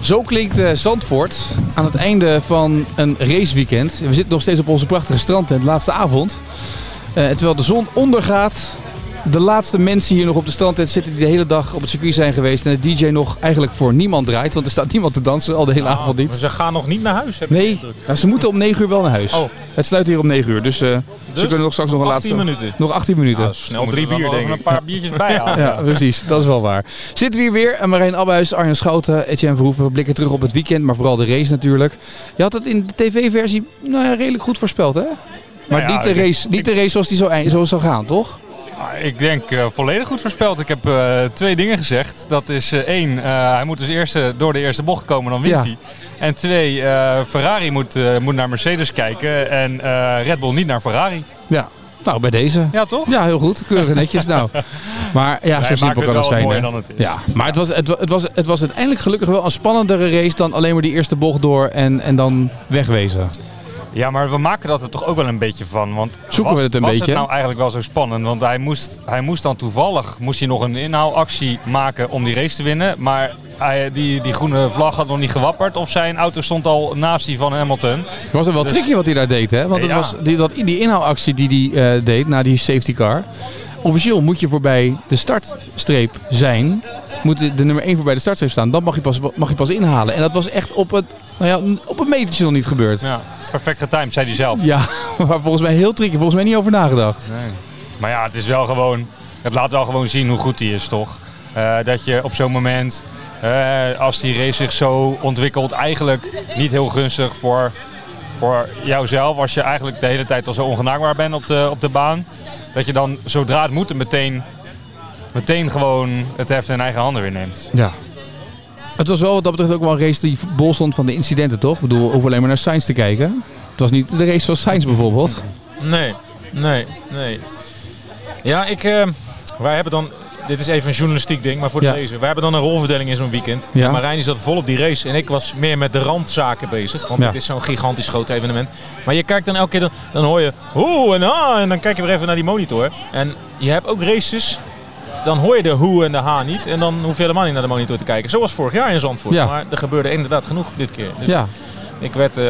Zo klinkt uh, Zandvoort aan het einde van een raceweekend. We zitten nog steeds op onze prachtige strandtent, laatste avond. Uh, terwijl de zon ondergaat, de laatste mensen hier nog op de strandtent zitten die de hele dag op het circuit zijn geweest. En de DJ nog eigenlijk voor niemand draait, want er staat niemand te dansen al de hele avond niet. Ze gaan nog niet naar huis, heb Nee, nou, ze moeten om 9 uur wel naar huis. Oh. Het sluit hier om 9 uur, dus, uh, dus ze kunnen nog straks nog een 18 laatste... minuten. Nog 18 minuten. Nou, snel drie bier, denk ik. een paar biertjes bij halen. Ja, precies. Dat is wel waar. Zitten we hier weer. Marijn Abhuis, Arjen Schouten, Etienne Verhoeven. We blikken terug op het weekend, maar vooral de race natuurlijk. Je had het in de tv-versie nou ja, redelijk goed voorspeld, hè? Maar Nou ja, niet, de ik- race, niet de race zoals die zo zou gaan, toch? Ah, Ik denk eh, volledig goed voorspeld. Ik heb eh, twee dingen gezegd. Dat is eh, één, hij moet dus eerst door de eerste bocht komen, dan wint Ja. hij. En twee, Ferrari moet, moet naar Mercedes kijken en Red Bull niet naar Ferrari. Ja. Nou, bij deze. Ja, toch? Ja, heel goed. Keurig netjes. nou. Maar ja, Wij zo simpel kan het zijn. mooier dan het is. Ja, maar het was, het, wa- het, was, het was uiteindelijk gelukkig wel een spannendere race dan alleen maar die eerste bocht door en, en dan wegwezen. Ja, maar we maken dat er toch ook wel een beetje van. Want Zoeken was, we het een was beetje? het nou eigenlijk wel zo spannend? Want hij moest, hij moest dan toevallig moest hij nog een inhaalactie maken om die race te winnen. Maar hij, die, die groene vlag had nog niet gewapperd. Of zijn auto stond al naast die van Hamilton. Het was er wel tricky wat hij daar deed, hè? Want het Ja. was die, dat, die inhaalactie die hij eh, deed na die safety car. Officieel moet je voorbij de startstreep zijn. Moet de de nummer 1 voorbij de startstreep staan. Dan mag je, pas, mag je pas inhalen. En dat was echt op het, nou ja, op een metertje nog niet gebeurd. Ja, perfect getimed, zei hij zelf. Ja, maar volgens mij heel tricky. Volgens mij niet over nagedacht. Maar ja, het is wel gewoon. Het laat wel gewoon zien hoe goed hij is, toch? Eh, dat je op zo'n moment, eh, als die race zich zo ontwikkelt, eigenlijk niet heel gunstig voor, voor jouzelf. Als je eigenlijk de hele tijd al zo ongenaakbaar bent op de, op de baan. Dat je dan zodra het moet, meteen, meteen gewoon het heft in eigen handen weer neemt. Ja. Het was wel wat dat betreft ook wel een race die bol stond van de incidenten, toch? Ik bedoel, hoef alleen maar naar Sainz te kijken. Het was niet de race van Sainz bijvoorbeeld. Nee, nee, nee. Ja, ik, eh, wij hebben dan, dit is even een journalistiek ding, maar voor de lezer. Wij hebben dan een rolverdeling in zo'n weekend. Ja. En Marijn die zat vol op die race en ik was meer met de randzaken bezig. Want Ja. het is zo'n gigantisch groot evenement. Maar je kijkt dan elke keer, dan, dan hoor je hoe en ah, en dan kijk je weer even naar die monitor. En je hebt ook races, dan hoor je de hoe en de ha niet. En dan hoef je helemaal niet naar de monitor te kijken. Zoals vorig jaar in Zandvoort. Ja. Maar er gebeurde inderdaad genoeg dit keer. Dus Ja. ik werd eh,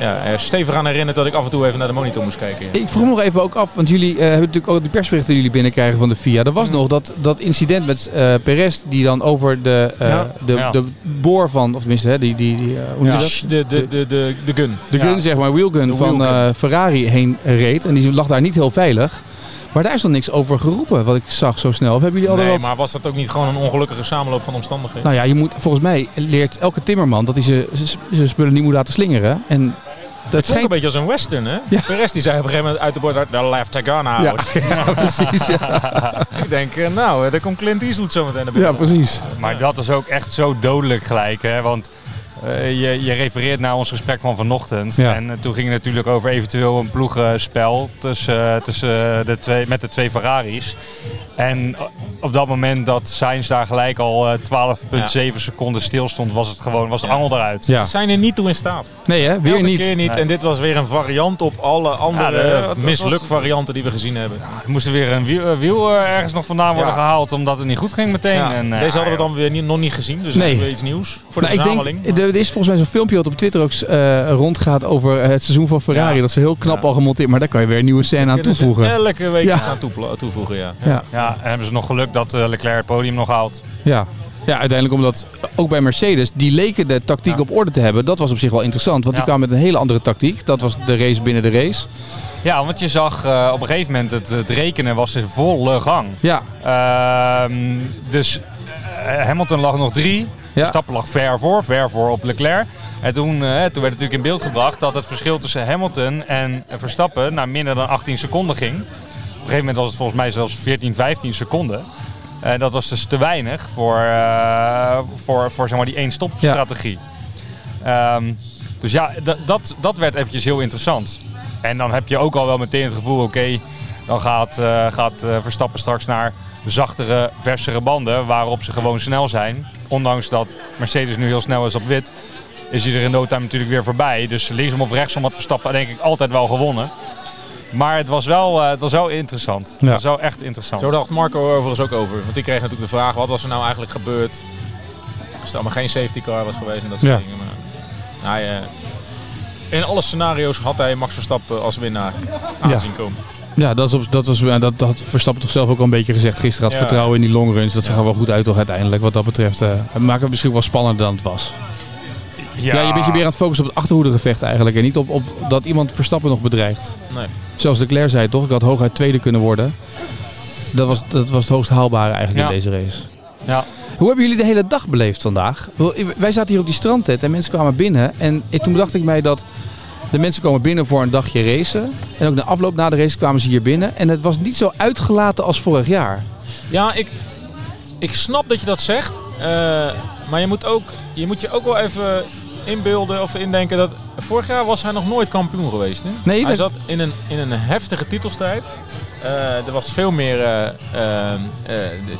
ja, er stevig aan herinnerd dat ik af en toe even naar de monitor moest kijken. ja. Ik vroeg me nog even ook af, want jullie eh, hebben natuurlijk ook die persberichten die jullie binnenkrijgen van de FIA. Er was nog dat, dat incident met eh Perez die dan over de, Ja. de, Ja. de boor van, of tenminste, hè, die, die, die, hoe noem je dat? De, de, de, de, de gun. De gun, zeg maar, wheelgun De van wheelgun. Ferrari heen reed. En die lag daar niet heel veilig. Maar daar is nog niks over geroepen, wat ik zag zo snel. Of hebben jullie al Nee, wat... maar was dat ook niet gewoon een ongelukkige samenloop van omstandigheden? Nou ja, je moet, volgens mij leert elke timmerman dat hij zijn- spullen niet moet laten slingeren. En dat het schijnt... een beetje als een western, hè? Ja. Perez die zei op een gegeven moment uit de bord, de left gun Ja, ja, precies. Ja, Ik denk, eh, nou, eh, daar komt Clint Eastwood zo meteen naar binnen. ja precies. Maar dat is ook echt zo dodelijk gelijk, hè? Want eh, je, je refereert naar ons gesprek van vanochtend. Ja. En eh, toen ging het natuurlijk over eventueel een ploegenspel tussen, eh, tussen de twee, met de twee Ferraris. En op dat moment dat Sainz daar gelijk al eh, 12,7 seconden stil stond, was het gewoon was de angel eruit. Ja. Ze zijn er niet toe in staat. Nee hè, weer Elke niet. keer niet. Nee. En dit was weer een variant op alle andere Ja, eh, varianten die we gezien hebben. Er moest er weer een wiel, eh, wiel ergens nog vandaan worden Ja. gehaald, omdat het niet goed ging meteen. Ja, En, eh, Deze hadden we dan weer niet, nog niet gezien, dus Nee. dat is weer iets nieuws voor de Nou, ik denk, er is volgens mij zo'n filmpje wat op Twitter ook eh, rondgaat over het seizoen van Ferrari. Ja. Dat is heel knap Ja. al gemonteerd, maar daar kan je weer een nieuwe scène aan ze toevoegen. Elke week Ja. iets aan toevoegen, ja. Ja, Ja, en hebben ze nog geluk dat eh, Leclerc het podium nog haalt. ja. ja, uiteindelijk omdat ook bij Mercedes, die leken de tactiek Ja. op orde te hebben. Dat was op zich wel interessant, want die Ja. kwamen met een hele andere tactiek. Dat was de race binnen de race. Ja, want je zag eh, op een gegeven moment het, het rekenen was in volle gang. Ja, Ehm, dus eh, Hamilton lag nog drie. Ja. Verstappen lag ver voor, ver voor op Leclerc. En toen, toen werd natuurlijk in beeld gebracht dat het verschil tussen Hamilton en Verstappen naar minder dan 18 seconden ging. Op een gegeven moment was het volgens mij zelfs 14, 15 seconden. En dat was dus te weinig voor, eh, voor, voor zeg maar, die één-stop strategie. Ehm, dus ja, dat, dat werd eventjes heel interessant. En dan heb je ook al wel meteen het gevoel, oké, dan gaat, eh, gaat eh, Verstappen straks naar zachtere, versere banden waarop ze gewoon snel zijn. Ondanks dat Mercedes nu heel snel is op wit, is hij er in no time natuurlijk weer voorbij. Dus linksom of rechtsom had Verstappen denk ik altijd wel gewonnen. Maar het was wel, eh, het was wel interessant. Ja. Het was wel echt interessant. Zo dacht Marco er overigens ook over. Want die kreeg natuurlijk de vraag, wat was er nou eigenlijk gebeurd? Als er allemaal geen safety car was geweest en dat soort Ja. dingen. Maar hij, eh, in alle scenario's had hij Max Verstappen als winnaar aanzien komen. Ja, dat, is op, dat, was, ja, dat, dat had Verstappen toch zelf ook al een beetje gezegd. Gisteren had Ja. vertrouwen in die longruns. Dat zag er wel goed uit toch uiteindelijk. Wat dat betreft. eh, het maakt het misschien wel spannender dan het was. Ja, je bent je weer aan het focussen op het achterhoedegevecht eigenlijk. En niet op, op dat iemand Verstappen nog bedreigt. Nee. Zoals de Leclerc zei toch, ik had hooguit tweede kunnen worden. Dat was, dat was het hoogst haalbare eigenlijk Ja. in deze race. Ja. Hoe hebben jullie de hele dag beleefd vandaag? Wij zaten hier op die strandtent en mensen kwamen binnen. En toen bedacht ik mij dat de mensen komen binnen voor een dagje racen. En ook na afloop na de race kwamen ze hier binnen. En het was niet zo uitgelaten als vorig jaar. Ja, ik, ik snap dat je dat zegt. eh, maar je moet, ook, je moet je ook wel even inbeelden of indenken dat vorig jaar was hij nog nooit kampioen geweest. Hè? Nee, hij dat- zat in een, in een heftige titelstrijd. Eh, er was veel meer eh, eh,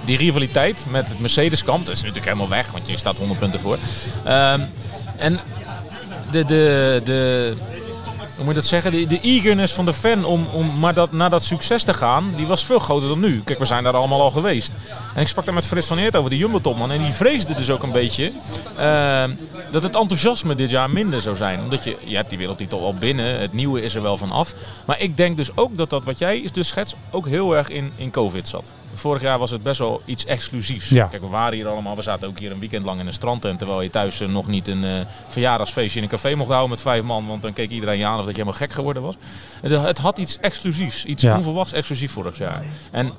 die rivaliteit met het Mercedes-kamp. Dat is natuurlijk helemaal weg, want je staat 100 punten voor. Ehm, en de, de, de, hoe moet je dat zeggen? De, de eagerness van de fan om, om maar dat, naar dat succes te gaan, die was veel groter dan nu. Kijk, we zijn daar allemaal al geweest. En ik sprak daar met Frits van Eert over, de Jumbo-topman. En die vreesde dus ook een beetje eh, dat het enthousiasme dit jaar minder zou zijn. Omdat je, je hebt die wereldtitel al binnen, het nieuwe is er wel van af. Maar ik denk dus ook dat dat wat jij dus schetst ook heel erg in, in COVID zat. Vorig jaar was het best wel iets exclusiefs. Ja. Kijk, we waren hier allemaal. We zaten ook hier een weekend lang in een strandtent. Terwijl je thuis eh, nog niet een eh, verjaardagsfeestje in een café mocht houden met vijf man. Want dan keek iedereen je aan of dat je helemaal gek geworden was. Het, het had iets exclusiefs. Iets Ja. onverwachts exclusief vorig jaar. En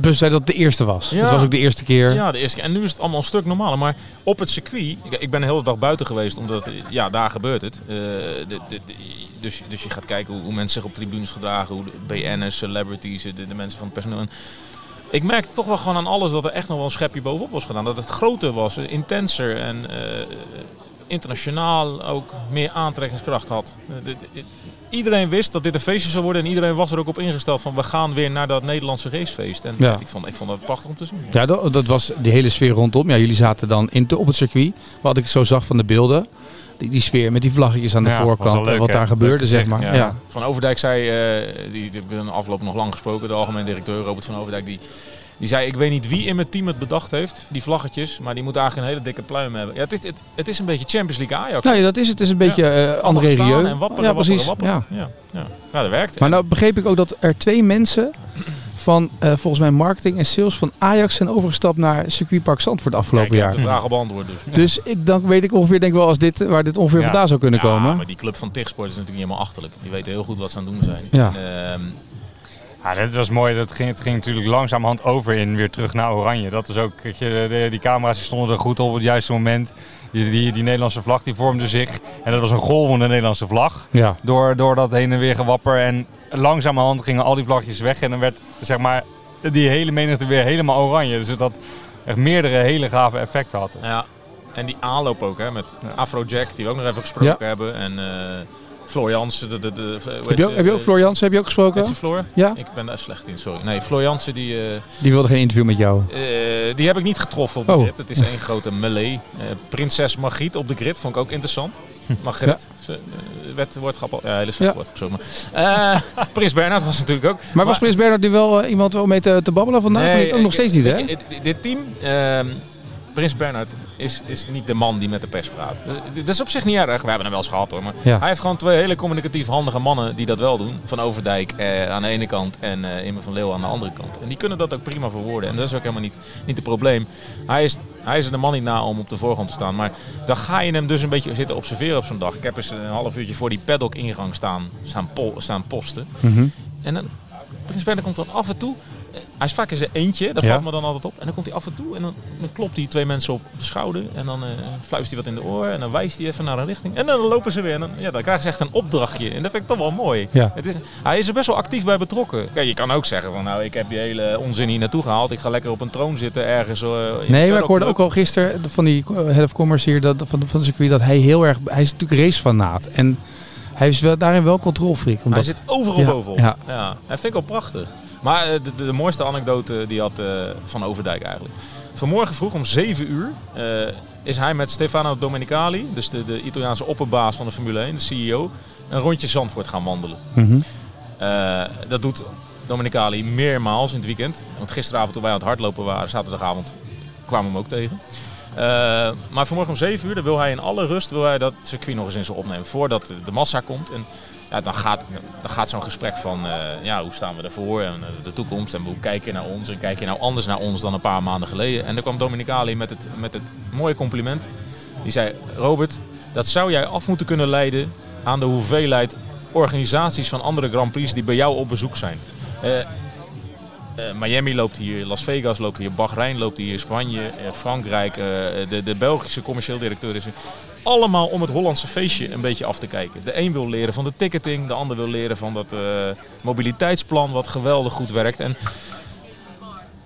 zei dat het de eerste was. Ja. Het was ook de eerste keer. ja, de eerste keer. En nu is het allemaal een stuk normaler. Maar op het circuit, ik, ben de hele dag buiten geweest, omdat ja, daar gebeurt het. Eh, de, de, de- dus, dus je gaat kijken hoe, hoe mensen zich op tribunes gedragen, hoe de BN'ers, celebrities, de, de mensen van het personeel. En ik merkte toch wel gewoon aan alles dat er echt nog wel een schepje bovenop was gedaan. Dat het groter was, intenser en eh, internationaal ook meer aantrekkingskracht had. Eh, de- de- iedereen wist dat dit een feestje zou worden en iedereen was er ook op ingesteld van we gaan weer naar dat Nederlandse racefeest. En Ja. ik, vond, ik vond dat prachtig om te zien. Ja, dat, dat was die hele sfeer rondom. Ja, jullie zaten dan in, op het circuit. Wat ik zo zag van de beelden. Die, die sfeer met die vlaggetjes aan de Ja, voorkant. leuk, en wat daar gebeurde, Leuk zeg maar. Ja. Ja. Van Overdijk zei, eh, die, die heb ik in de afloop nog lang gesproken, de algemeen directeur Robert van Overdijk, die, die zei, ik weet niet wie in mijn team het bedacht heeft, die vlaggetjes, maar die moet eigenlijk een hele dikke pluim hebben. Ja, het, is, het, het is een beetje Champions League Ajax. Nou ja, dat is het. Het is een beetje eh Allemaal André Rieu. En wapperen, ja, wapperen, precies. wapperen. Ja. Ja. Ja. Ja, dat werkt. Maar nou begreep ik ook dat er twee mensen van eh, volgens mij marketing en sales van Ajax zijn overgestapt naar circuitpark Zandvoort afgelopen Kijk, ik jaar. heb de vraag al beantwoord dus. Dus ik, dan weet ik ongeveer denk ik wel als dit, waar dit ongeveer Ja. vandaan zou kunnen Ja, komen. maar die club van Tigsport is natuurlijk niet helemaal achterlijk. Die weten heel goed wat ze aan het doen zijn. Ja. En, ehm, Ja, dat was mooi. Dat ging, het ging natuurlijk langzamerhand over in weer terug naar Oranje. Dat is ook, je, de, die camera's stonden er goed op op het juiste moment. Die, die, die Nederlandse vlag die vormde zich. En dat was een golvende Nederlandse vlag. Ja. Door, door dat heen en weer gewapper. En langzamerhand gingen al die vlagjes weg. En dan werd zeg maar, die hele menigte weer helemaal oranje. Dus dat echt meerdere hele gave effecten had. ja. En die aanloop ook, hè, met Afrojack, die we ook nog even gesproken hebben. En eh Floor Jansen, de, de, de, hoe heet Heb je, ook, ze? heb je ook Floor Jansen heb je ook gesproken? Heet ze Floor? Ja? Ik ben daar slecht in, sorry. Nee, Floor Jansen, die, eh, Die wilde geen interview met jou. eh, die heb ik niet getroffen op de Oh. grid. Het is één grote melee. Eh, Prinses Margriet op de grid vond ik ook interessant. Margriet, ze, eh, werd woordgrap. Ja, hele slecht Ja. woord. Sorry, maar. Eh, Prins Bernhard was natuurlijk ook. Maar was Prins Bernhard nu wel iemand om mee te, te babbelen vandaag? Nee, ook nog steeds niet, hè? Dit team, ehm, Prins Bernhard, is, is niet de man die met de pers praat. Dat- Dat is op zich niet erg. We hebben hem wel eens gehad hoor. Maar Ja. hij heeft gewoon twee hele communicatief handige mannen die dat wel doen. Van Overdijk eh, aan de ene kant en eh Immer van Leeuwen aan de andere kant. En die kunnen dat ook prima verwoorden. En dat is ook helemaal niet, niet het probleem. Hij is, hij is er de man niet na om op de voorgrond te staan. Maar dan ga je hem dus een beetje zitten observeren op zo'n dag. Ik heb eens een half uurtje voor die paddock ingang staan, staan, posten. Mhm. En dan, Prins Bernhard komt dan af en toe. Hij is vaak in zijn eentje, dat Ja. valt me dan altijd op. En dan komt hij af en toe en dan, dan klopt hij twee mensen op de schouder. En dan eh fluistert hij wat in de oor. En dan wijst hij even naar een richting. En dan lopen ze weer. En dan, ja, dan krijgen ze echt een opdrachtje. En dat vind ik toch wel mooi. Ja. Het is, hij is er best wel actief bij betrokken. Kijk, je kan ook zeggen van nou, ik heb die hele onzin hier naartoe gehaald. Ik ga lekker op een troon zitten ergens. eh, Nee, maar ik hoorde ook al gisteren van die eh, head of commerce hier dat, van, van het circuit dat hij heel erg... Hij is natuurlijk racefanaat. En Hij is wel, daarin wel controlfreak. Hij zit overal Ja, bovenop. ja. Ja. Dat vind ik wel prachtig. Maar eh, de, de, de mooiste anekdote die had eh, Van Overdijk eigenlijk. Vanmorgen vroeg om 7 uur eh, is hij met Stefano Domenicali, dus de, de Italiaanse opperbaas van de Formule 1, de CEO, een rondje Zandvoort gaan wandelen. Mhm. Dat doet Domenicali meermaals in het weekend. Want gisteravond toen wij aan het hardlopen waren, zaterdagavond, kwamen we hem ook tegen. Maar vanmorgen om 7 uur dan wil hij in alle rust wil hij dat circuit nog eens in zijn opnemen. Voordat de massa komt. En ja, dan gaat, dan gaat zo'n gesprek van eh, ja, hoe staan we ervoor en eh, de toekomst. En hoe kijk je naar ons. En kijk je nou anders naar ons dan een paar maanden geleden. En dan kwam Domenicali met het, met het mooie compliment. Die zei, Robert, dat zou jij af moeten kunnen leiden aan de hoeveelheid organisaties van andere Grand Prix die bij jou op bezoek zijn. Eh, Miami loopt hier, Las Vegas loopt hier, Bahrein loopt hier, Spanje, Frankrijk, de, de Belgische commercieel directeur is er. Allemaal om het Hollandse feestje een beetje af te kijken. De een wil leren van de ticketing, de ander wil leren van dat eh, mobiliteitsplan wat geweldig goed werkt. En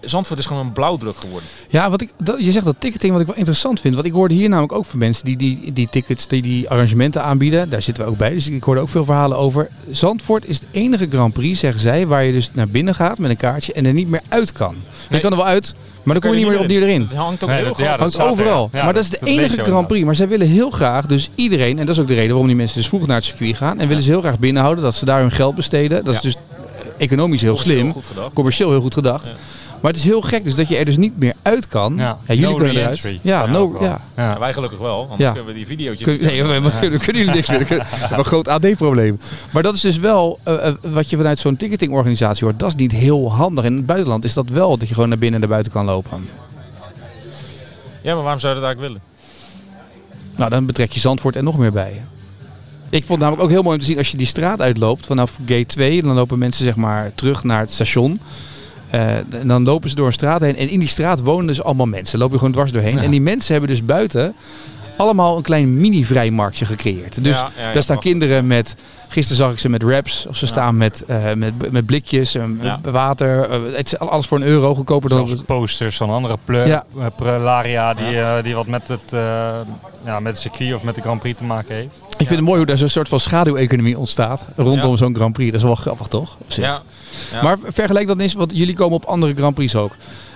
Zandvoort is gewoon een blauwdruk geworden. Ja, wat ik, dat, je zegt dat ticketing wat ik wel interessant vind. Want ik hoorde hier namelijk ook van mensen die die, die tickets, die die arrangementen aanbieden. Daar zitten we ook bij. Dus ik hoorde ook veel verhalen over. Zandvoort is het enige Grand Prix, zeggen zij, waar je dus naar binnen gaat met een kaartje en er niet meer uit kan. Je Nee. kan er wel uit, maar dan kom je niet meer opnieuw erin. Het hangt ook Nee, heel dat- ja, dat Hangt staat er, overal. ja. Maar dat is de enige Grand Prix. Maar zij willen heel graag, dus iedereen, en dat is ook de reden waarom die mensen dus vroeg naar het circuit gaan. En willen ze heel graag binnenhouden, dat ze daar hun geld besteden. Dat is dus eh, economisch heel Commercieel slim. Commercieel heel goed gedacht. Maar het is heel gek dus dat je er dus niet meer uit kan. Ja. jullie No kunnen eruit. Ja, no, ja. Ja. Ja, wij gelukkig wel, anders Ja. kunnen we die videootjes... Kun, nee, we, we- we kunnen jullie niks meer. We hebben een groot AD-probleem. Maar dat is dus wel eh, eh, wat je vanuit zo'n ticketingorganisatie hoort. Dat is niet heel handig. In het buitenland is dat wel dat je gewoon naar binnen en naar buiten kan lopen. Ja, maar waarom zou je dat eigenlijk willen? Nou, dan betrek je Zandvoort er nog meer bij. Ik vond het namelijk ook heel mooi om te zien als je die straat uitloopt vanaf gate 2. Dan lopen mensen zeg maar terug naar het station. Eh, en dan lopen ze door een straat heen. En in die straat wonen dus allemaal mensen. Lopen er gewoon dwars doorheen. Ja. En die mensen hebben dus buiten allemaal een klein mini-vrijmarktje gecreëerd. Dus Ja, ja, ja, daar staan kinderen met... Gisteren zag ik ze met wraps. Of ze Ja. staan met, eh, met, met blikjes, eh, met Ja. water. eh, het is alles voor een euro goedkoper dan... Zelfs posters van andere eh, prelaria die, eh, die wat met het, eh, ja, met het circuit of met de Grand Prix te maken heeft. Ik vind het mooi hoe daar zo'n soort van schaduweconomie ontstaat. Rondom Ja. zo'n Grand Prix. Dat is wel grappig, toch? Ja. Ja. Maar vergelijk dat eens, want jullie komen op andere Grand Prix ook.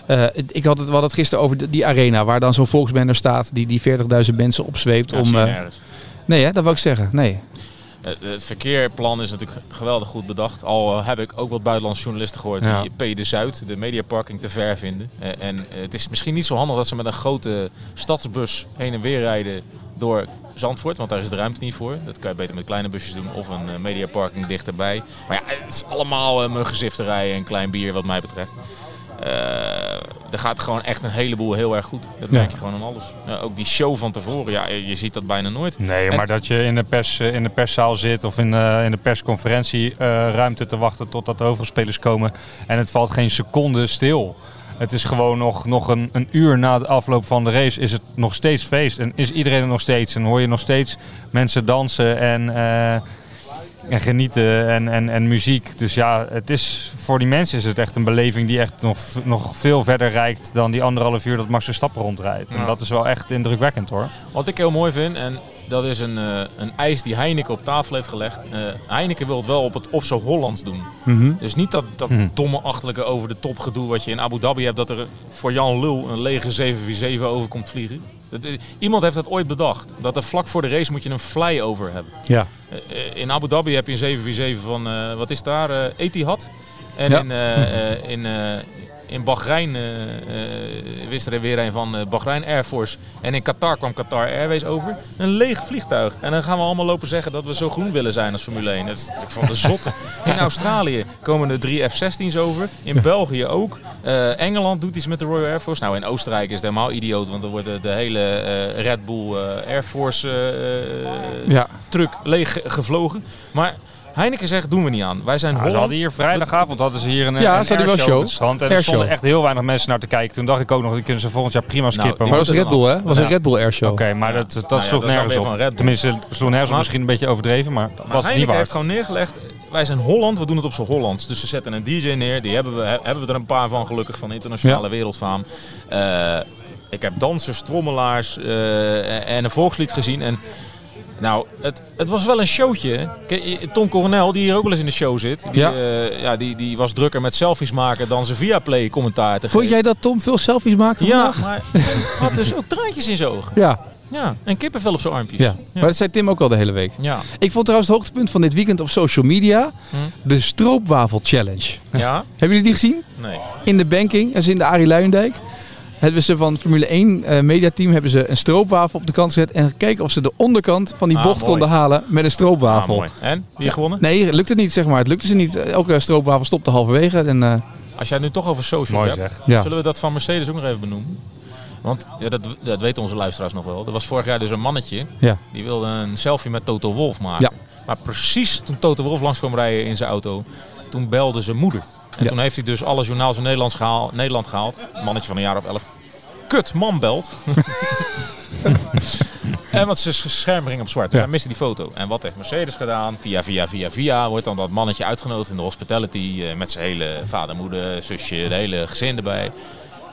Eh, ik had het, we hadden het gisteren over die arena waar dan zo'n volksbanner staat die die 40.000 mensen opzweept. Ja, om, nergens. nee, hè, dat wou ik zeggen. Nee. Het, het verkeerplan is natuurlijk geweldig goed bedacht. Al eh, heb ik ook wat buitenlandse journalisten gehoord Ja. die P de Zuid, de mediaparking, te ver vinden. Eh, en eh, het is misschien niet zo handig dat ze met een grote stadsbus heen en weer rijden door Zandvoort, want daar is de ruimte niet voor. Dat kan je beter met kleine busjes doen of een eh, mediaparking dichterbij. Maar ja, het is allemaal uh, muggenzifterij en klein bier wat mij betreft. Eh, er gaat gewoon echt een heleboel heel erg goed. Dat merk je gewoon aan alles. Ja, ook die show van tevoren, ja, je, ziet dat bijna nooit. Nee, En- maar dat je in de, pers, eh, in de perszaal zit of in, de- in de persconferentieruimte te wachten totdat de hoofdspelers komen en het valt geen seconde stil. Het is gewoon nog, nog een, een uur na de afloop van de race is het nog steeds feest. En is iedereen er nog steeds. En hoor je nog steeds mensen dansen en, eh, en genieten en, en, en muziek. Dus ja, het is, voor die mensen is het echt een beleving die echt nog, nog veel verder reikt dan die anderhalf uur dat Max Verstappen rondrijdt. En dat is wel echt indrukwekkend hoor. Wat ik heel mooi vind, en dat is een, eh, een eis die Heineken op tafel heeft gelegd. Eh, Heineken wil het wel op het op zo Hollands doen. Mhm. Dus niet dat, dat Mhm. domme achterlijke over de top gedoe wat je in Abu Dhabi hebt. Dat er voor Jan Lul een lege 747 over komt vliegen. Dat, iemand heeft dat ooit bedacht. Dat er vlak voor de race moet je een flyover hebben. Ja. Eh, in Abu Dhabi heb je een 747 van, eh, wat is daar, eh Etihad. En Ja. in, in, in Bahrein eh, eh, wist er weer een van eh, Bahrein Air Force. En in Qatar kwam Qatar Airways over. Een leeg vliegtuig. En dan gaan we allemaal lopen zeggen dat we zo groen willen zijn als Formule 1. Dat is natuurlijk van de zotte. In Australië komen er drie F-16's over. In België ook. Eh, Engeland doet iets met de Royal Air Force. Nou, in Oostenrijk is het helemaal idioot. Want dan wordt de, de hele Red Bull Air Force Ja. truck leeg ge- gevlogen. Maar Heineken zegt, doen we niet aan. Wij zijn Ja, ze Holland. hadden hier vrijdagavond hadden ze hier een, Ja, een ze hadden wel show. op het strand. En er stonden echt heel weinig mensen naar te kijken. Toen dacht ik ook nog, die kunnen ze volgend jaar prima skippen. Nou, Maar dat was Red Bull, hè? Dat was een. Red Bull Airshow. Oké, maar Ja. dat, dat Nou ja, sloeg nergens op. van Red Bull. Tenminste, sloeg nergens op. Misschien een beetje overdreven, maar dat was niet Heineken waar. heeft gewoon neergelegd, wij zijn Holland, we doen het op z'n Hollands. Dus ze zetten een DJ neer, die hebben we, he- hebben we er een paar van gelukkig, van internationale wereldfaam. Eh, ik heb dansers, trommelaars eh, en een volkslied gezien. En Nou, het, het was wel een showtje. Tom Coronel, die hier ook wel eens in de show zit, die, Ja. ja. ja, die, die was drukker met selfies maken dan zijn Viaplay commentaar te Vond geven. jij dat Tom veel selfies maakte Ja, vandaag? maar hij had dus ook traantjes in zijn ogen. Ja. Ja, en kippenvel op zijn armpjes. ja. Maar dat zei Tim ook al de hele week. Ja. Ik vond trouwens het hoogtepunt van dit weekend op social media Hm. de stroopwafel challenge. Ja? Hebben jullie die gezien? Nee. In de banking, dat is in de Arie Luijendijk. Hebben ze van Formule 1 eh, mediateam hebben ze een stroopwafel op de kant gezet en gekeken of ze de onderkant van die Ah, bocht mooi. konden halen met een Ah, stroopwafel. mooi. En? Wie gewonnen? nee, het lukte niet zeg maar. Het lukte ze niet. Elke stroopwafel stopte halverwege. En, eh, Als jij het nu toch over socials Mooi hebt, zeg. ja. zullen we dat van Mercedes ook nog even benoemen? Want ja, dat, dat weten onze luisteraars nog wel. Er was vorig jaar dus een mannetje, Ja. die wilde een selfie met Toto Wolf maken. Ja. Maar precies toen Toto Wolf langs kwam rijden in zijn auto, toen belde zijn moeder. En Ja. toen heeft hij dus alle journaals in Nederland gehaald. Nederland gehaald. Mannetje van een jaar of elf. Kut, man belt. en want zijn scherm ging op zwart. Dus Ja. hij miste die foto. En wat heeft Mercedes gedaan? Via, via, via, via wordt dan dat mannetje uitgenodigd in de hospitality. eh, met zijn hele vader, moeder, zusje, de hele gezin erbij.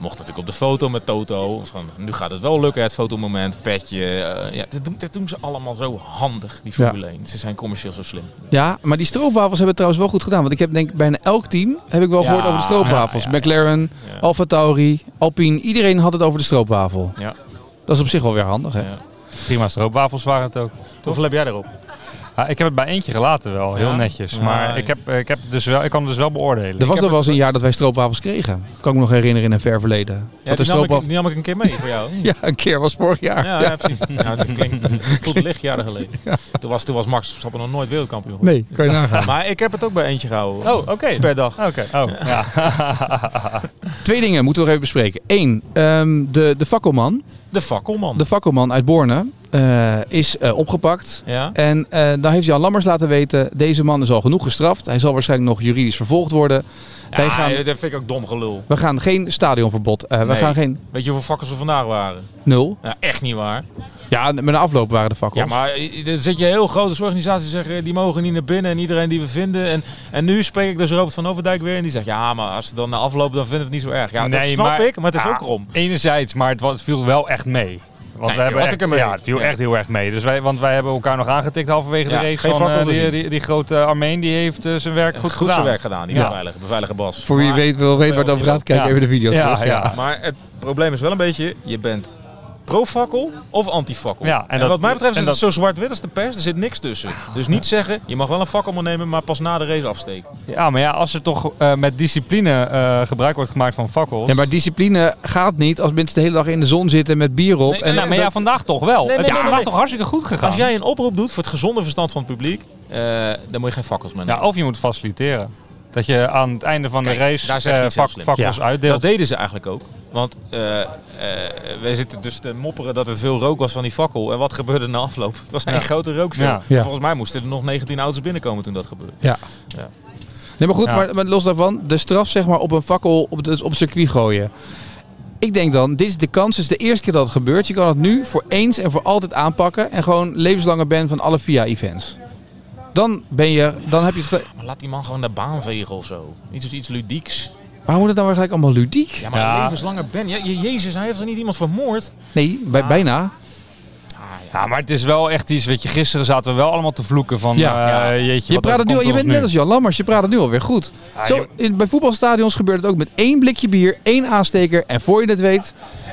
Mocht natuurlijk op de foto met Toto. Van, nu gaat het wel lukken, het fotomoment, petje. eh, ja, dat, doen, dat doen ze allemaal zo handig, die Ja. Formule 1. Ze zijn commercieel zo slim. ja, maar die stroopwafels hebben het trouwens wel goed gedaan. Want ik heb denk ik bijna elk team heb ik wel Ja, gehoord over de stroopwafels. ja, ja, ja. McLaren, Ja. Alfa Tauri, Alpine. Iedereen had het over de stroopwafel. Ja. Dat is op zich wel weer handig hè. Ja. Prima stroopwafels waren het ook. Hoeveel heb jij erop? Ah, ik heb het bij eentje gelaten wel, heel Ja? netjes. Maar ja. ik, heb, eh, ik, heb dus wel, ik kan het dus wel beoordelen. Er was nog wel eens een jaar dat wij stroopwafels kregen. Kan ik me nog herinneren in een ver verleden. Ja, die, nam ik, die nam ik een keer mee voor jou. Ja, een keer was vorig jaar. Ja, ja. precies. Ja, dat klinkt goed licht jaren geleden. Toen, was, toen was Max Verstappen nog nooit wereldkampioen geworden. Nee, kan je nagaan. Maar ik heb het ook bij eentje gehouden. Oh, oké. Per dag. Oké, oh, ja. Twee dingen moeten we nog even bespreken. Eén, ehm, de, de fakkelman, De fakkelman. de fakkelman uit Borne, eh, is eh, opgepakt. Ja? En eh daar heeft Jan Lammers laten weten, deze man is al genoeg gestraft. Hij zal waarschijnlijk nog juridisch vervolgd worden. Wij Ja, gaan, dat vind ik ook dom gelul. we gaan geen stadionverbod. we gaan geen Weet je hoeveel fakkels er vandaag waren? nul. Ja, echt niet waar. Ja, met een afloop waren de fakkels. Ja, maar er zit je heel grote organisaties zeggen die mogen niet naar binnen en iedereen die we vinden. En, en nu spreek ik dus Robert van Overdijk weer en die zegt ja, maar als ze dan na afloop dan vinden we het niet zo erg. Ja, dat Nee, snap maar- ik, maar het is Ja, ook krom. Enerzijds, maar het, viel wel echt mee. Want Nee, we hebben echt. Ja, het viel Ja. echt heel erg mee. Dus wij, want wij hebben elkaar nog aangetikt halverwege Ja, de race. geen Van, eh, die, die, die grote Armeen die heeft eh, zijn werk goed, Goed, gedaan. zijn werk gedaan, die Ja. beveiliger, beveiliger Bas. Voor wie Maar- weet, wil weten waar het over gaat, kijk Ja. even de video Ja, terug. ja. Maar het probleem is wel een beetje, je bent pro-fakkel of anti-fakkel. Ja, en en, dat- wat mij betreft is het zo zwart-wit als de pers, er zit niks tussen. Dus niet zeggen, je mag wel een fakkel nemen, maar pas na de race afsteken. Ja, maar ja, als er toch eh, met discipline eh, gebruik wordt gemaakt van fakkels. Ja, maar discipline gaat niet als mensen de hele dag in de zon zitten met bier op. Nee, en Nou, maar ja, vandaag toch wel. Nee, nee, het is nee, vandaag nee. toch hartstikke goed gegaan. Als jij een oproep doet voor het gezonde verstand van het publiek, eh, dan moet je geen fakkels meer nemen. ja, of je moet faciliteren. Dat je aan het einde van Kijk, de race daar zeg je eh, iets heel vak- slims. fakkels Ja. uitdeelt. Dat deden ze eigenlijk ook. Want eh eh wij zitten dus te mopperen dat het veel rook was van die fakkel. En wat gebeurde na afloop? Het was een Ja. grote. Ja. Ja. Volgens mij moesten er nog 19 auto's binnenkomen toen dat gebeurde. Ja. Ja. Nee, maar goed, Ja. maar, maar los daarvan, de straf zeg maar op een fakkel op het, op het circuit gooien. Ik denk dan, dit is de kans, het is de eerste keer dat het gebeurt. Je kan het nu voor eens en voor altijd aanpakken en gewoon levenslange ban van alle VIA-events. Dan ben je, dan heb je het. ge- Maar laat die man gewoon de baan vegen of zo. Iets, iets ludieks. Waarom moet het dan weer gelijk allemaal ludiek? Ja, maar Ja. een levenslange. Ja, je- Jezus, hij heeft er niet iemand vermoord? Nee, bij, Ah. bijna. Ja, maar het is wel echt iets, weet je, gisteren zaten we wel allemaal te vloeken van, Ja. Ja. jeetje, Je, praat het nu, al- je bent net als Jan Lammers, je praat het nu alweer goed. Ja, Zo, je- bij voetbalstadions gebeurt het ook met één blikje bier, één aansteker. En voor je het weet, Ja,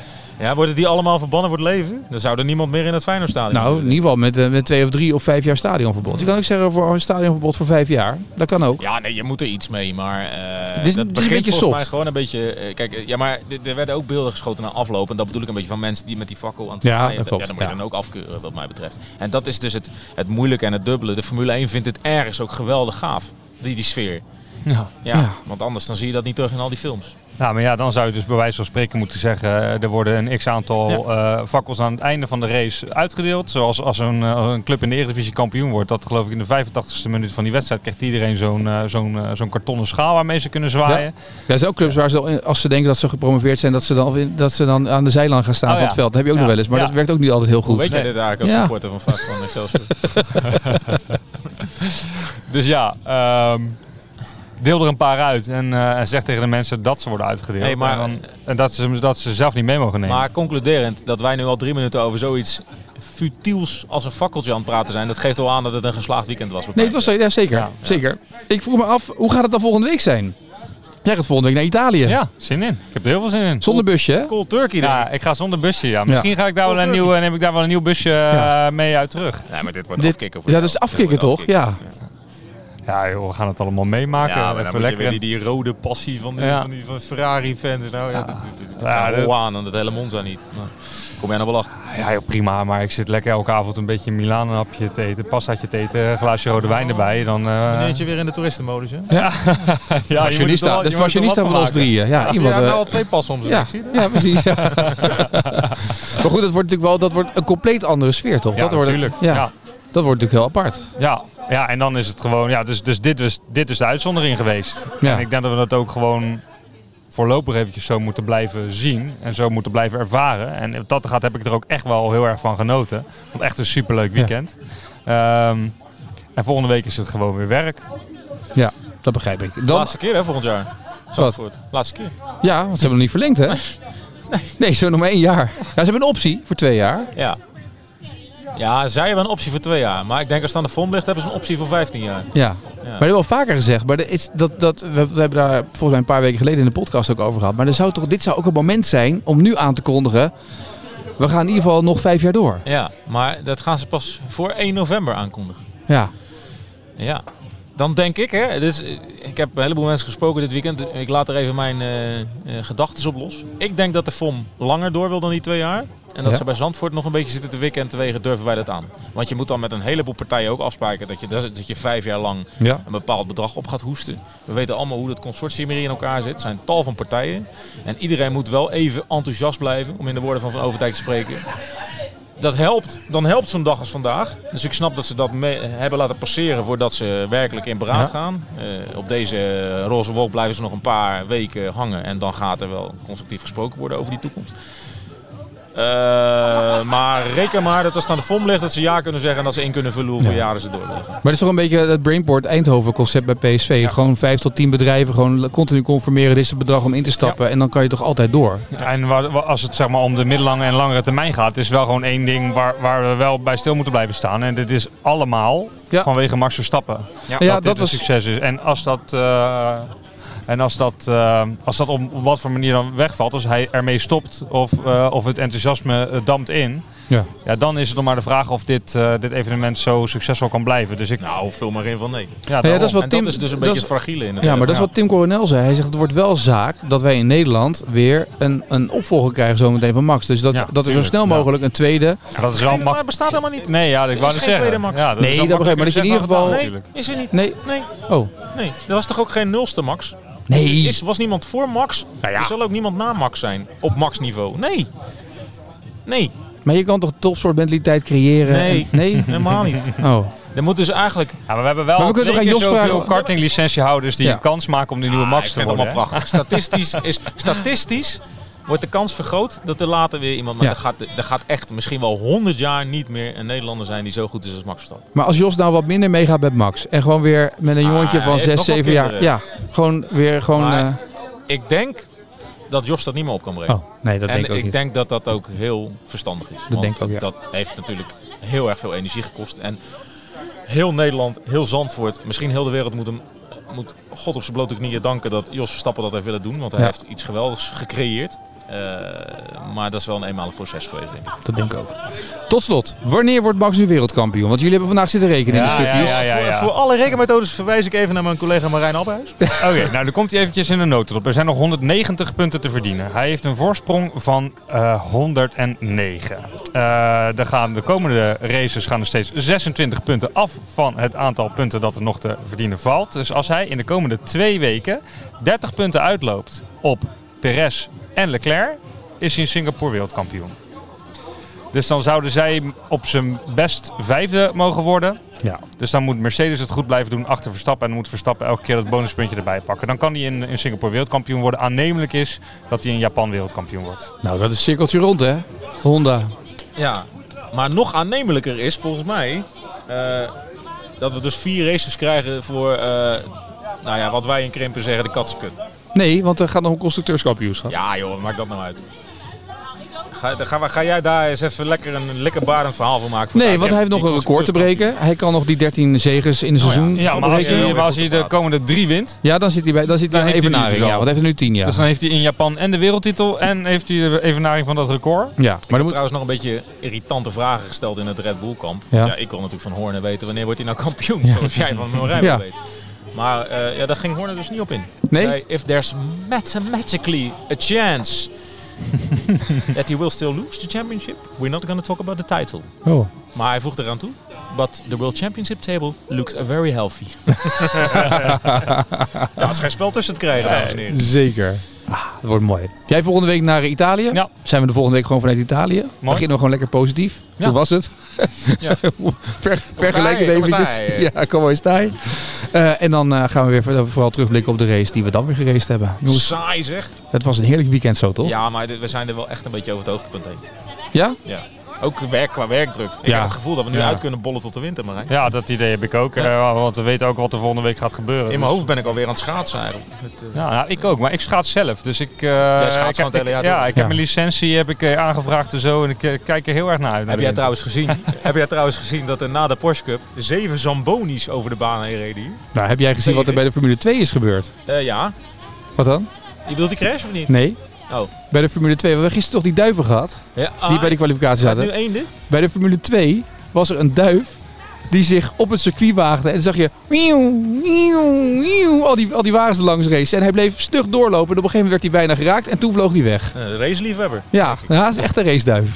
worden die allemaal verbannen voor het leven? Dan zou er niemand meer in het Feyenoordstadion nou in ieder geval met, eh, met twee of drie of vijf jaar stadionverbod. Je kan ook zeggen voor een stadionverbod voor vijf jaar. Dat kan ook. Ja, nee, je moet er iets mee, maar eh Dit is- dit is dat een begint beetje soft. mij gewoon een beetje... eh, kijk, ja, maar er werden ook beelden geschoten na afloop. En dat bedoel ik een beetje van mensen die met die fakkel aan het Ja, zwaaien. dat klopt, Ja, dan moet je ja. dan ook afkeuren, wat mij betreft. En dat is dus het, het moeilijke en het dubbele. De Formule 1 vindt het ergens ook geweldig gaaf, die, die sfeer. Ja. Ja, Ja. want anders dan zie je dat niet terug in al die films. Nou, maar ja, dan zou je dus bij wijze van spreken moeten zeggen, eh, er worden een x-aantal eh, fakkels aan het einde van de race uitgedeeld. Zoals als een, eh, een club in de Eredivisie kampioen wordt, dat geloof ik in de 85ste minuut van die wedstrijd krijgt iedereen zo'n eh, zo'n eh, zo'n kartonnen schaal waarmee ze kunnen zwaaien. Ja, er zijn ook clubs waar ze, al- als ze denken dat ze gepromoveerd zijn, dat ze dan, dat ze dan aan de zijlijn gaan staan Oh, van ja. het veld. Dat heb je ook Ja. nog wel eens, maar Ja. dat werkt ook niet altijd heel Hoe goed. weet jij Nee. dit eigenlijk als Ja. supporter van Excelsior? Dus ja, ehm, deel er een paar uit en, eh, en zeg tegen de mensen dat ze worden uitgedeeld. Hey, maar- en, dan- en dat, ze, dat ze zelf niet mee mogen nemen. Maar concluderend dat wij nu al drie minuten over zoiets futiels als een fakkeltje aan het praten zijn. Dat geeft wel aan dat het een geslaagd weekend was. Nee, het was ja, zeker. Ja. zeker. Ik vroeg me af, hoe gaat het dan volgende week zijn? Jij gaat volgende week naar Italië. Ja, zin in. Ik heb er heel veel zin in. Zonder busje, hè? Cool Turkey denk ik. Ja, ik ga zonder busje. Ja. Misschien ga ik daar wel een nieuw, neem ik daar wel een nieuw busje Ja. eh, mee uit terug. Nee, maar dit wordt Dit- afkicken voor ja, dat is afkicken, toch? Ja. Ja, joh, we gaan het allemaal meemaken. Ja, maar dan Even lekker. die, die rode passie van die, Ja. van die van Ferrari-fans. Nou, ja, Ja, ja, dat- aan en dat hele Monza niet. Nou, kom jij nou wel achter? Ja, joh, prima. Maar ik zit lekker elke avond een beetje Milaan een hapje te eten, pastaatje te eten, een glaasje rode wijn erbij. Dan, eh, Wanneer je weer in de toeristenmodus, hè? ja, wel- Fashionista. je Dat is wel fashionista van ons drieën. Ja, Ja, iemand, ja, eh, nou al twee passen om ja, ja, precies. Ja. maar goed, dat wordt natuurlijk wel dat wordt een compleet andere sfeer, toch? Ja, dat wordt, natuurlijk. Ja, Ja. Dat wordt natuurlijk heel apart. Ja, ja, en dan is het gewoon, ja, dus, dus dit, is, dit is de uitzondering geweest. Ja. En ik denk dat we dat ook gewoon voorlopig eventjes zo moeten blijven zien en zo moeten blijven ervaren. En wat dat gaat heb ik er ook echt wel heel erg van genoten. Ik vond echt een superleuk weekend. Ehm, en volgende week is het gewoon weer werk. Ja, dat begrijp ik. Dan, Laatste keer, hè, volgend jaar. Zandvoort. Laatste keer. ja, want ze hebben nog niet verlengd, hè? Nee, ze hebben nog maar één jaar. Ja, ze hebben een optie voor twee jaar. Ja. Ja, zij hebben een optie voor twee jaar. Maar ik denk als het aan de FOM ligt, hebben ze een optie voor 15 jaar. Ja. Maar dat hebben we al vaker gezegd. Maar is dat, dat, we, we hebben daar volgens mij een paar weken geleden in de podcast ook over gehad. Maar er zou toch, dit zou ook een moment zijn om nu aan te kondigen. We gaan in ieder geval nog vijf jaar door. Ja, maar dat gaan ze pas voor 1 november aankondigen. Ja. Ja. Dan denk ik, hè, is, ik heb een heleboel mensen gesproken dit weekend. Ik laat er even mijn eh, gedachten op los. Ik denk dat de FOM langer door wil dan die twee jaar. En dat Ja. ze bij Zandvoort nog een beetje zitten te wikken en te wegen, durven wij dat aan. Want je moet dan met een heleboel partijen ook afspraken dat je, dat je vijf jaar lang Ja. een bepaald bedrag op gaat hoesten. We weten allemaal hoe dat consortium hier in elkaar zit. Er zijn tal van partijen. En iedereen moet wel even enthousiast blijven, om in de woorden van Van Overdijk te spreken. Dat helpt. Dan helpt zo'n dag als vandaag. Dus ik snap dat ze dat mee- hebben laten passeren voordat ze werkelijk in beraad Ja. gaan. Eh, op deze roze wolk blijven ze nog een paar weken hangen. En dan gaat er wel constructief gesproken worden over die toekomst. Eh, maar reken maar dat als het aan de FOM ligt, dat ze ja kunnen zeggen en dat ze in kunnen vullen hoeveel Ja. jaren ze door willen gaan. Maar het is toch een beetje het Brainport Eindhoven concept bij PSV. Gewoon vijf tot tien bedrijven, gewoon continu conformeren. Dit is het bedrag om in te stappen. En dan kan je toch altijd door. En als het zeg maar, om de middellange en langere termijn gaat, is wel gewoon één ding waar, waar we wel bij stil moeten blijven staan. En dit is allemaal vanwege Max Verstappen. Ja, dat, dat was- een succes is. En als dat, eh, en als dat, eh, als dat op, wat voor manier dan vegvalt, als hij ermee stopt of, eh, of het enthousiasme eh, dampt in, Ja. ja, dan is het nog maar de vraag of dit, eh, dit evenement zo succesvol kan blijven. Dus ik, Nou, vul maar in van nee. ja, dat daarom. is wat en Tim- dat is dus een dat beetje is- het fragiele in het Ja, maar dat is wat Tim Coronel zei. Hij zegt het wordt wel zaak dat wij in Nederland weer een, een opvolger krijgen zometeen van Max. Dus dat, Ja, dat er zo snel Ja. mogelijk een tweede... Ja, dat is wel. Maar mak- het bestaat helemaal niet. Nee, ja, ik wou het geen zeggen. tweede Max. Ja, dat Nee, dat begrijp ik, maar dat je in ieder geval- Nee, is er niet. Nee. Nee, Oh. nee. Er was toch ook geen nulste Max? Nee. Is, was niemand voor Max? Nou ja. Er zal ook niemand na Max zijn op Max niveau. Nee. Nee, Maar je kan toch topsportmentaliteit creëren? Nee. En- nee? helemaal niet. Oh. Er moet dus eigenlijk... Ja, maar we hebben wel Maar we kunnen toch aan Jos zoveel vragen- kartinglicentiehouders die Ja. een kans maken om die nieuwe Ah, Max ik te vind het worden. allemaal prachtig. Statistisch, is, statistisch wordt de kans vergroot dat er later weer iemand... Maar Ja. er, gaat, er gaat echt misschien wel 100 jaar niet meer een Nederlander zijn die zo goed is als Max Verstappen. Maar als Jos nou wat minder meegaat met Max. En gewoon weer met een Ah, jongetje van heeft 6, nog wel 7 jaar. Ja, gewoon weer gewoon... Maar- eh, Ik denk dat Jos dat niet meer op kan brengen. oh, nee, dat en denk ik ook ik niet. denk dat dat ook heel verstandig is. Want denk ik ook, ja. Dat heeft natuurlijk heel erg veel energie gekost. En heel Nederland, heel Zandvoort, misschien heel de wereld moet hem moet God op zijn blote knieën danken dat Jos Verstappen dat heeft willen doen. Want hij Ja. heeft iets geweldigs gecreëerd. Eh, maar dat is wel een eenmalig proces geweest, denk ik. Dat denk ik ook. Tot slot, wanneer wordt Max nu wereldkampioen? Want jullie hebben vandaag zitten rekenen in de stukjes. ja, ja, ja. Voor, voor alle rekenmethodes verwijs ik even naar mijn collega Marijn Abbehuis. Oké, nou dan komt hij eventjes in de notendop. Er zijn nog 190 punten te verdienen. Hij heeft een voorsprong van eh 109. Eh, er gaan de komende races gaan er steeds 26 punten af van het aantal punten dat er nog te verdienen valt. Dus als hij in de komende twee weken 30 punten uitloopt op Perez en Leclerc, is hij in Singapore wereldkampioen. Dus dan zouden zij op zijn best vijfde mogen worden. Ja. Dus dan moet Mercedes het goed blijven doen achter Verstappen. En dan moet Verstappen elke keer dat bonuspuntje erbij pakken. Dan kan hij in, in Singapore wereldkampioen worden. Aannemelijk is dat hij in Japan wereldkampioen wordt. Nou, dat is cirkeltje rond, hè? Honda. Ja, maar nog aannemelijker is volgens mij eh, dat we dus vier races krijgen voor, eh, nou ja, wat wij in Krimpen zeggen, de katsenkut. Nee, want er gaat nog een constructeurskampioenschap. Ja joh, maakt dat nou uit? Ga, dan ga, ga jij daar eens even lekker een lekker barend verhaal van maken? Nee, want hij heeft nog een record te breken. Hij kan nog die 13 zegens in een seizoen Ja, maar als breken. hij, maar als hij de komende drie wint, Ja, dan zit hij bij dan zit hij Dan hij evenaring. dus Ja, want hij heeft er nu 10 jaar. dus dan heeft hij in Japan en de wereldtitel en heeft hij de evenaring van dat record. ja, maar er moet trouwens nog een beetje irritante vragen gesteld in het Red Bull kamp. Ja. Ja. ik kon natuurlijk van Horner weten wanneer wordt hij nou kampioen. Ja. Zoals jij van Ja. weet. Maar eh, ja, daar ging Horner dus niet op in. Nee? Zei, if there's mathematically a chance that he will still lose the championship, we're not going to talk about the title. Oh. Maar hij voegt eraan toe. But the World Championship table looks very healthy. ja, is geen spel tussen te krijgen, dames en heren. Zeker. Ah, dat wordt mooi. Jij volgende week naar Italië? Ja. Zijn we de volgende week gewoon vanuit Italië? Beginnen we gewoon lekker positief. Ja. Hoe was het? Ja. Ver, vergelijk het stai? Ja, kom maar stai. Eh, en dan eh, gaan we weer voor- vooral terugblikken op de race die we dan weer geraced hebben. Jongens, Saai zeg. het was een heerlijk weekend zo, toch? Ja, maar dit- we zijn er wel echt een beetje over het hoogtepunt heen. Ja? Ja. Ook werk qua werkdruk. Ik Ja. heb het gevoel dat we nu Ja. uit kunnen bollen tot de winter, Marijn. Ja, dat idee heb ik ook. eh, want we weten ook wat er volgende week gaat gebeuren. In Dus- mijn hoofd ben ik alweer aan het schaatsen eigenlijk. Het, eh, Ja, nou, ik ook, maar ik schaats zelf. Dus ik, eh, schaatst ik, gewoon heb- het hele jaar ik- ja, ik Ja. heb mijn licentie heb ik, aangevraagd en zo. En ik kijk er heel erg naar uit. naar Heb jij trouwens gezien? heb jij trouwens gezien dat er na de Porsche Cup zeven Zambonis over de baan heen reden hier? Nou, heb jij gezien wat er bij de Formule 2 is gebeurd? Eh, ja. Wat dan? Je bedoelt die crash of niet? Nee. Oh. Bij de Formule 2, we hebben gisteren toch die duiven gehad? Ja, Die bij de kwalificatie Staat zaten. nu einde? Bij de Formule 2 was er een duif die zich op het circuit waagde. En dan zag je wieuw, wieuw, wieuw, al, die, al die wagens er langs racen. En hij bleef stug doorlopen. En op een gegeven moment werd hij bijna geraakt. En toen vloog hij weg. Eh, de raceliefhebber Ja, ja, is echt een raceduif.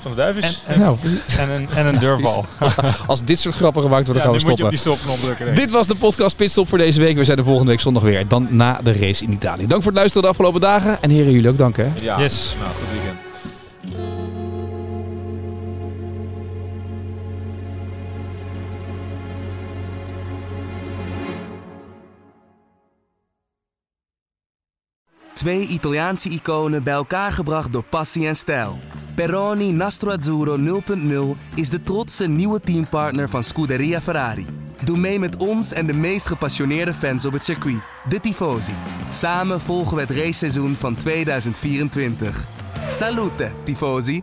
Van de duiven. En, en, Nou, en, een, en een deurbal. als dit soort grappen gemaakt worden, Ja, gaan we moet je op stoppen. die stopknop drukken. denk ik. Dit was de podcast Pitstop voor deze week. We zijn er volgende week zondag weer. Dan na de race in Italië. Dank voor het luisteren de afgelopen dagen. En heren, jullie ook dank hè. Ja. Yes. Nou, goed weekend. Twee Italiaanse iconen bij elkaar gebracht door passie en stijl. Peroni Nastro Azzurro 0.0 is de trotse nieuwe teampartner van Scuderia Ferrari. Doe mee met ons en de meest gepassioneerde fans op het circuit, de Tifosi. Samen volgen we het raceseizoen van 2024. Salute, Tifosi!